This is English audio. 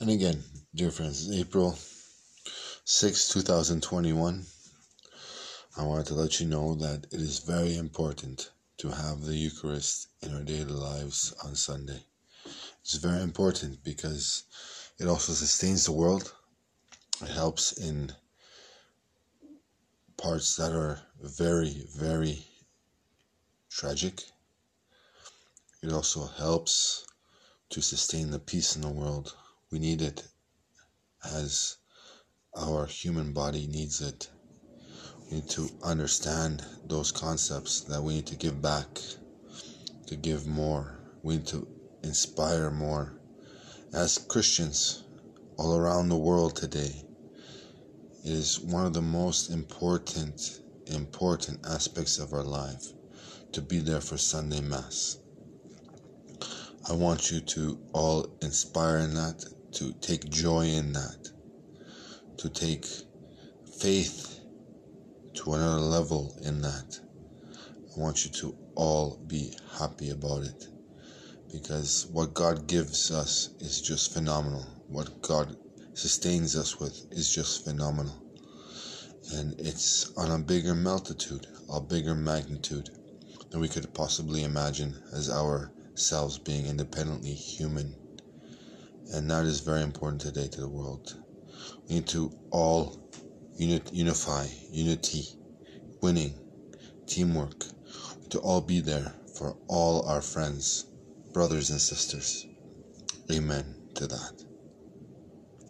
And again, dear friends, April 6, 2021, I wanted to let you know that it is very important to have the Eucharist in our daily lives on Sunday. It's very important because it also sustains the world. It helps in parts that are very, very tragic. It also helps to sustain the peace in the world. We need it as our human body needs it. We need to understand those concepts that we need to give back, to give more. We need to inspire more. As Christians all around the world today, it is one of the most important, important aspects of our life to be there for Sunday Mass. I want you to all inspire in that, to take joy in that, to take faith to another level in that. I want you to all be happy about it because what God gives us is just phenomenal. What God sustains us with is just phenomenal. And it's on a bigger multitude, a bigger magnitude than we could possibly imagine as ourselves being independently human. And that is very important today to the world. We need to all unify, unity, winning, teamwork, to all be there for all our friends, brothers, and sisters. Amen to that.